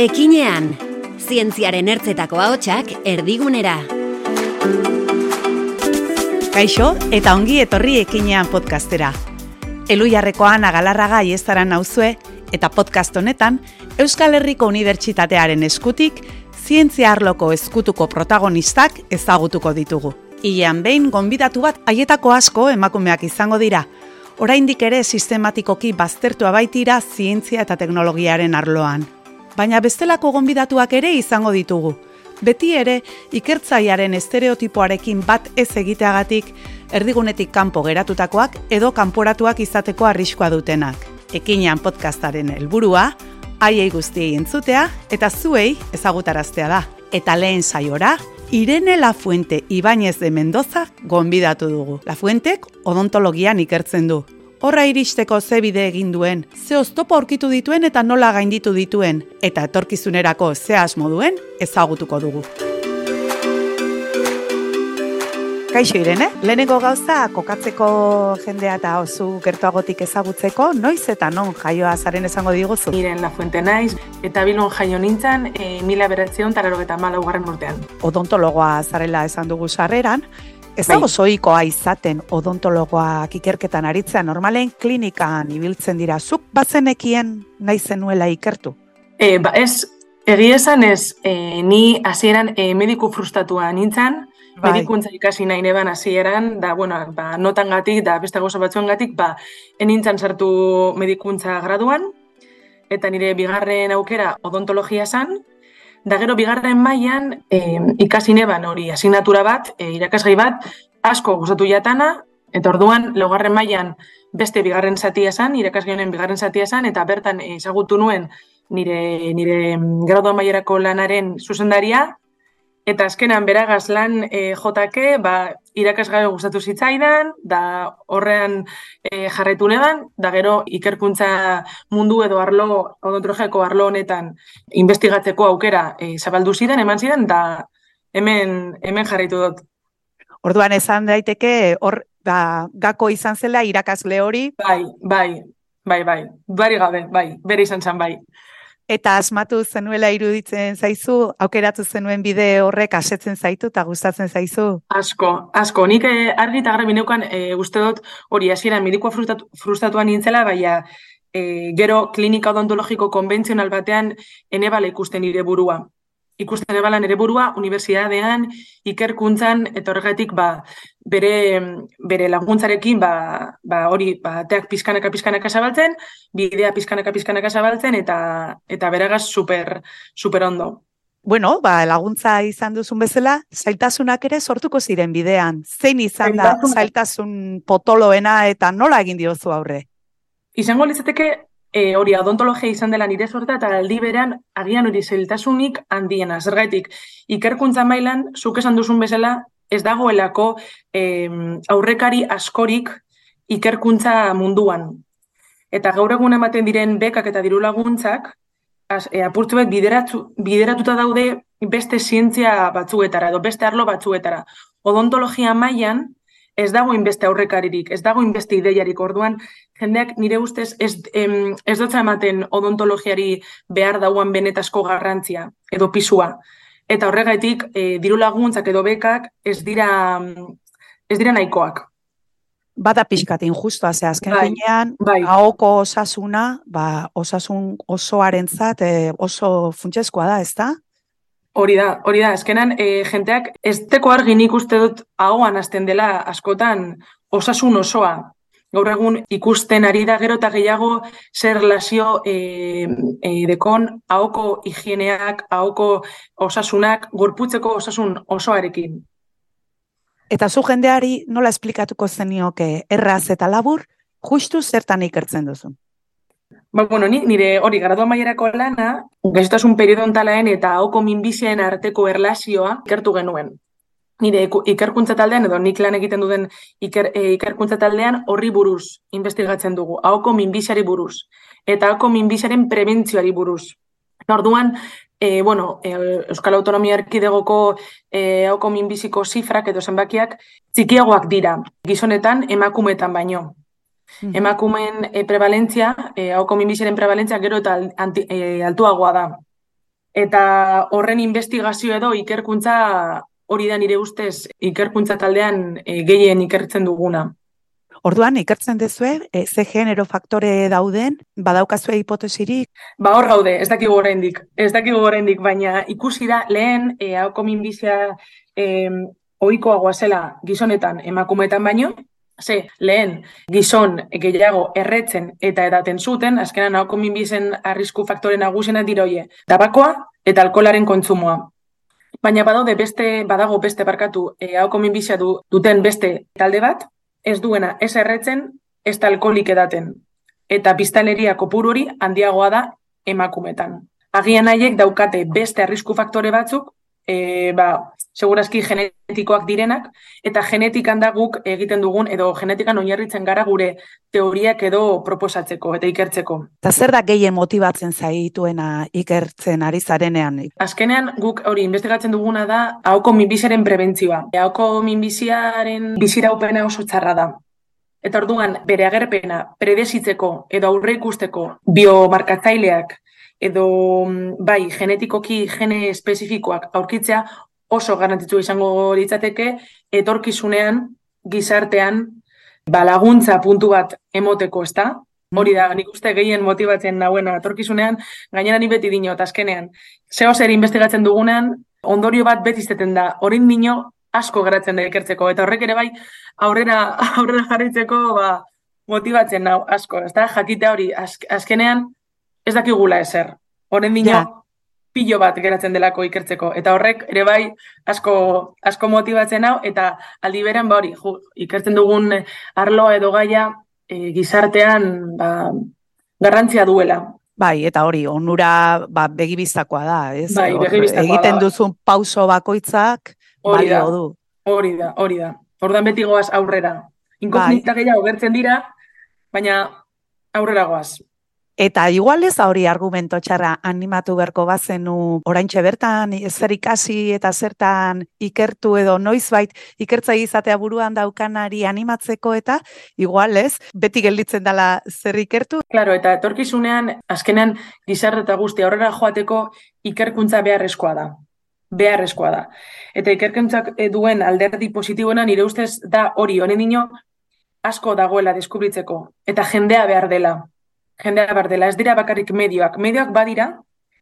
Ekinean, zientziaren ertzetako ahotsak erdigunera. Kaixo eta ongi etorri ekinean podcastera. Elu jarrekoan agalarraga iestaran nauzue eta podcast honetan Euskal Herriko Unibertsitatearen eskutik zientzia arloko eskutuko protagonistak ezagutuko ditugu. Ilean behin gonbidatu bat haietako asko emakumeak izango dira. Oraindik ere sistematikoki baztertua baitira zientzia eta teknologiaren arloan. Baina bestelako gonbidatuak ere izango ditugu. Beti ere ikertzaiaren estereotipoarekin bat ez egiteagatik erdigunetik kanpo geratutakoak edo kanporatuak izateko arriskoa dutenak. Ekinean podcastaren helburua, haiei guztiei entzutea eta zuei ezagutaraztea da. Eta lehen saiora, Irene Lafuente Ibáñez de Mendoza gonbidatu dugu. Lafuentek odontologian ikertzen du. Horra iristeko ze bide egin duen, ze oztopo aurkitu dituen eta nola gainditu dituen, eta etorkizunerako ze asmo duen ezagutuko dugu. Kaixo Irene, lehenengo gauza kokatzeko jendea eta oso gertuagotik ezagutzeko, noiz eta non jaioa zaren esango diguzu? Miren La Fuente naiz, eta bilon jaio nintzen, e, mila beratzion tararo eta mala ugarren urtean. Odontologoa zarela esan dugu sarreran, ez Bai. dago zoikoa izaten odontologoak ikerketan aritzea normalen klinikan ibiltzen dira. Zuk bazenekien nahi zenuela ikertu? E, ba, ez, egia esan ez, e, ni hasieran e, mediku frustratua nintzen, Bai. medikuntza ikasi nahi neban hasieran, da, bueno, ba, notan gatik, da beste gauza batzuen gatik, ba, enintzen sartu medikuntza graduan, eta nire bigarren aukera odontologia zan, da gero bigarren mailan e, ikasi neban hori asignatura bat, e, irakasgai bat, asko gustatu jatana, eta orduan laugarren mailan beste bigarren zatia zan, irakasgai honen bigarren zatia zan, eta bertan ezagutu nuen nire, nire gradua mailerako lanaren zuzendaria, Eta azkenan beragaz lan e, jotake, ba, irakasgabe gustatu zitzaidan, da horrean e, jarraitu neban, da gero ikerkuntza mundu edo arlo, odontologiako arlo honetan investigatzeko aukera e, zabaldu zidan, eman zidan, da hemen, hemen jarraitu dut. Orduan esan daiteke hor ba, gako izan zela irakasle hori Bai, bai, bai, bai, bari gabe, bai, bere izan zen bai. Eta asmatu zenuela iruditzen zaizu, aukeratu zenuen bide horrek asetzen zaitu eta gustatzen zaizu. Asko, asko. Nik eh, argi eta garbi neukan eh, uste dut hori hasieran medikua frustatu, frustatuan nintzela, baina eh, gero klinika odontologiko konbentzional batean enebala ikusten nire burua. Ikusten ebala nire burua, unibertsitatean, ikerkuntzan, eta horregatik ba, bere, bere laguntzarekin ba, ba, hori ba, teak pizkanaka pizkanaka zabaltzen, bidea pizkanaka pizkanaka zabaltzen, eta, eta beragaz super, super ondo. Bueno, ba, laguntza izan duzun bezala, zailtasunak ere sortuko ziren bidean. Zein izan da zailtasun potoloena eta nola egin diozu aurre? Izango litzateke e, hori odontologia izan dela nire sorta eta aldi beran agian hori zailtasunik handiena. Zergaitik, ikerkuntza mailan, zuk esan duzun bezala, ez dagoelako em, aurrekari askorik ikerkuntza munduan. Eta gaur egun ematen diren bekak eta diru laguntzak, az, e, apurtzu bat bideratu, bideratuta daude beste zientzia batzuetara edo beste arlo batzuetara. Odontologia mailan ez dago inbeste aurrekaririk, ez dago inbeste ideiarik. Orduan, jendeak nire ustez ez, em, ez dutza ematen odontologiari behar dauan benetasko garrantzia edo pisua. Eta horregatik, e, diru laguntzak edo bekak ez dira, ez dira nahikoak. Bada pixkat injustua, ze azken Bai, finean, bai. ahoko osasuna, ba, osasun osoarentzat eh, oso funtsezkoa da, ezta? Hori da, hori da, azkenan, e, jenteak ez teko argi nik uste dut ahoan hasten dela askotan osasun osoa. Gaur egun ikusten ari da gero eta gehiago zer relazio e, e, dekon ahoko higieneak, ahoko osasunak, gorputzeko osasun osoarekin. Eta zu jendeari nola esplikatuko zenioke erraz eta labur, justu zertan ikertzen duzu. Ba, bueno, ni, nire hori gradua mailerako lana, gaixotasun periodontalaen eta ahoko minbizien arteko erlazioa ikertu genuen. Nire ikerkuntza taldean, edo nik lan egiten duden iker, e, ikerkuntza taldean horri buruz investigatzen dugu, ahoko minbiziari buruz, eta ahoko minbiziaren prebentzioari buruz. Orduan, e, bueno, e, Euskal Autonomia Erkidegoko e, ahoko minbiziko zifrak edo zenbakiak txikiagoak dira, gizonetan emakumetan baino. Emakumeen e, prevalentzia, e, ahoko minbiziaren prevalentzia gero eta anti, e, altuagoa da. eta horren investigazio edo ikerkuntza hori da nire ustez ikerkuntza taldean e, gehien ikertzen duguna. Orduan, ikertzen dezue, e, ze genero faktore dauden, badaukazue hipotesirik? Ba hor gaude, ez dakigu oraindik, ez dakigu oraindik, baina ikusi da lehen, e, hauko minbizia e, oikoagoa zela gizonetan emakumeetan baino, ze lehen gizon gehiago erretzen eta edaten zuten, azkenan hauko minbizen arrisku faktore nagusena diroie, tabakoa eta alkolaren kontsumoa. Baina badaude beste, badago beste barkatu, e, hauko minbizia du, duten beste talde bat, ez duena ez erretzen, ez alkolik edaten. Eta biztaleria kopururi handiagoa da emakumetan. Agian haiek daukate beste arrisku faktore batzuk, e, ba, segurazki genetikoak direnak, eta genetikan da guk egiten dugun, edo genetikan oinarritzen gara gure teoriak edo proposatzeko eta ikertzeko. Eta zer da gehien motibatzen zaituena ikertzen ari zarenean? Azkenean guk hori investigatzen duguna da hauko minbiziaren prebentzioa. Hauko minbiziaren biziraupena oso txarra da. Eta orduan, bere agerpena predesitzeko edo aurre ikusteko biomarkatzaileak edo bai genetikoki gene espezifikoak aurkitzea oso garantitzu izango litzateke etorkizunean gizartean balaguntza puntu bat emoteko, ezta? Hori da, nik uste gehien motibatzen nauena etorkizunean, gainera ni beti dino, eta azkenean, zeo zer investigatzen dugunean, ondorio bat beti izteten da, horin dino asko geratzen da ikertzeko, eta horrek ere bai, aurrera, aurrera jarritzeko ba, motibatzen nau asko, ezta? Jakite hori, azkenean, ez dakigula ezer. Horen dino, pilo bat geratzen delako ikertzeko. Eta horrek ere bai asko, asko motibatzen hau, eta aldi beren ba hori, ikertzen dugun arloa edo gaia e, gizartean ba, garrantzia duela. Bai, eta hori, onura ba, begibistakoa da, ez? Bai, begibistakoa Egiten da, duzun pauso bakoitzak, hori da, du. Hori da, hori da. Ordan beti goaz aurrera. Inkognita bai. gehiago gertzen dira, baina aurrera goaz. Eta igual ez hori argumento txarra animatu berko bazenu oraintxe bertan zer ikasi eta zertan ikertu edo noizbait ikertza izatea buruan daukanari animatzeko eta igual ez beti gelditzen dela zer ikertu. Claro, eta etorkizunean azkenean gizarte eta guzti aurrera joateko ikerkuntza beharrezkoa da. Beharrezkoa da. Eta ikerkuntzak duen alderdi positiboena nire ustez da hori honen dino asko dagoela deskubritzeko eta jendea behar dela jendea bardela, ez dira bakarrik medioak. Medioak badira,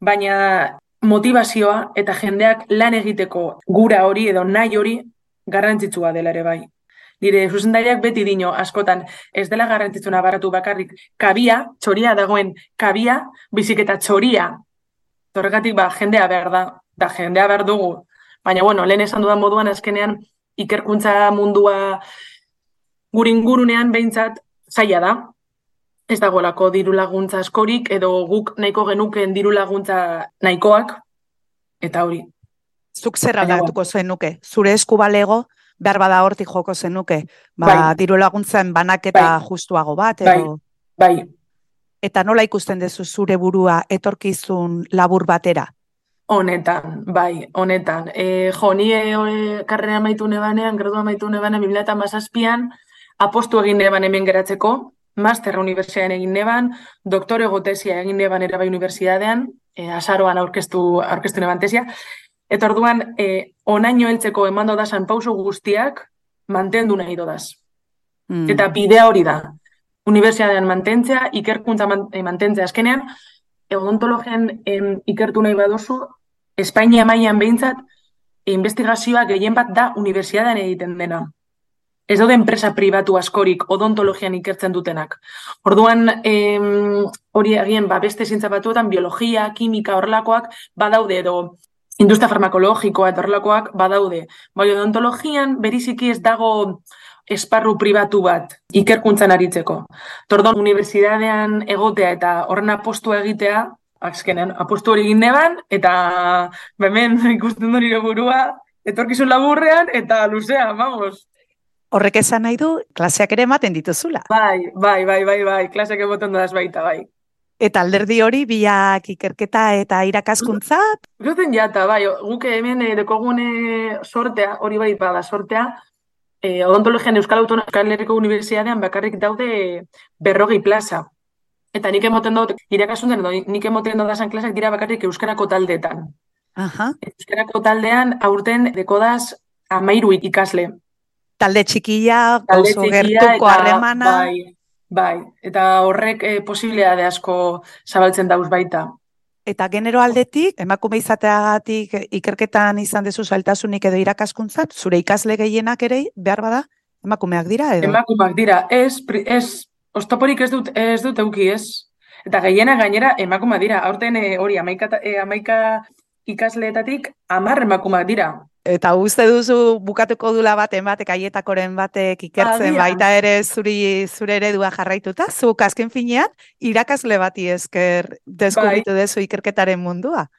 baina motivazioa eta jendeak lan egiteko gura hori edo nahi hori garrantzitsua dela ere bai. Dire, zuzendariak beti dino askotan ez dela garrantzitsuna baratu bakarrik kabia, txoria dagoen kabia, bizik eta txoria. Torregatik ba, jendea behar da, da jendea behar dugu. Baina, bueno, lehen esan dudan moduan azkenean ikerkuntza mundua guringurunean behintzat zaila da, ez dagoelako diru laguntza askorik edo guk nahiko genuken diru laguntza nahikoak eta hori. Zuk zer aldatuko zenuke? Zure esku balego behar bada hortik joko zenuke? Ba, bai. diru laguntzen banaketa bai. justuago bat edo bai. bai. Eta nola ikusten duzu zure burua etorkizun labur batera? Honetan, bai, honetan. E, jo, ni e, karrera maitu nebanean, gradua maitu nebanean, 2008an, apostu egin neban hemen geratzeko, master unibertsiadean egin neban, doktore gotesia egin neban ere bai unibertsitatean, e, azaroan aurkeztu, aurkeztu neban tesia. Eta orduan, e, onaino heltzeko emando da pauso guztiak mantendu nahi dodaz. Mm. Eta bidea hori da. Unibertsitatean mantentzea, ikerkuntza man, e, mantentzea azkenean, odontologian em, ikertu nahi baduzu, Espainia mailan behintzat, investigazioa gehien bat da unibertsitatean egiten dena ez daude enpresa pribatu askorik odontologian ikertzen dutenak. Orduan, em, hori egien, ba, beste zintza batuetan, biologia, kimika, horrelakoak, badaude edo industria farmakologikoa eta horrelakoak badaude. Bai, odontologian beriziki ez dago esparru pribatu bat ikerkuntzan aritzeko. Tordon, unibertsitatean egotea eta horren apostu egitea, azkenen, apostu hori egin neban, eta hemen ikusten du nire burua, etorkizun laburrean, eta luzea, vamos, Horrek esan nahi du, klaseak ere ematen dituzula. Bai, bai, bai, bai, bai, klaseak ematen dudaz baita, bai. Eta alderdi hori, biak ikerketa eta irakaskuntza? Guten jata, bai, guke hemen e, dekogune sortea, hori bai bada sortea, e, odontologian Euskal Autonomia Euskal Herriko Unibertsiadean bakarrik daude berrogi plaza. Eta nik emoten dut, irakasuntzen edo nik emoten dut dasan klasak dira bakarrik euskarako taldeetan. Aha. Euskarako taldean aurten dekodaz amairu ikasle. Talde txikia, Talde oso gertuko harremana. Bai, bai. Eta horrek e, posibilea de asko zabaltzen dauz baita. Eta genero aldetik, emakume izateagatik eh, ikerketan izan dezu zailtasunik edo irakaskuntzan, zure ikasle gehienak ere behar bada, emakumeak dira edo? Emakumak dira, ez, ez, ostoporik ez dut, ez dut euki ez. Eta gehiena gainera emakumak dira. Aurten e, hori amaika, e, amaika ikasleetatik amar emakumak dira. Eta uste duzu bukatuko dula baten batek, aietakoren batek ikertzen Agian. baita ere zuri, zure eredua jarraituta, zuk azken finean irakasle bati esker deskubritu dezu ikerketaren mundua.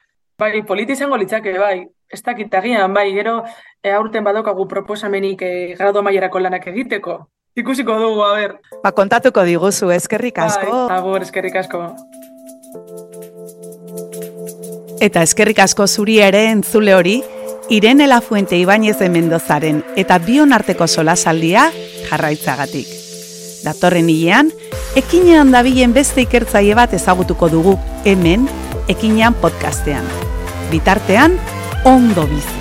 Bai, politi izango litzake, bai. Ez dakit agian, bai, gero e, aurten badokagu proposamenik e, grado mailerako lanak egiteko. Ikusiko dugu, a ber. Ba, kontatuko diguzu, eskerrik asko. Bai, agur, eskerrik asko. Eta eskerrik asko zuri ere entzule hori, Irene Lafuente Ibáñez de Mendozaren eta bion arteko solasaldia jarraitzagatik. Datorren hilean, ekinean dabilen beste ikertzaile bat ezagutuko dugu hemen, ekinean podcastean. Bitartean, ondo bizi.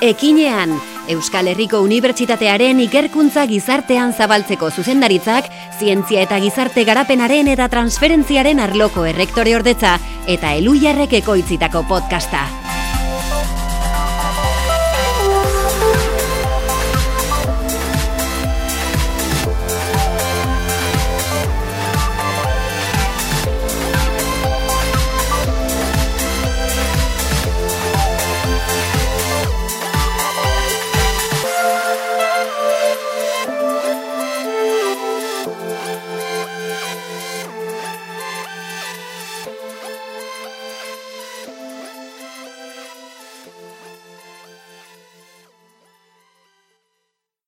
Ekinean, Euskal Herriko Unibertsitatearen ikerkuntza gizartean zabaltzeko zuzendaritzak, zientzia eta gizarte garapenaren eta transferentziaren arloko errektore ordetza eta eluiarrek ekoitzitako podcasta.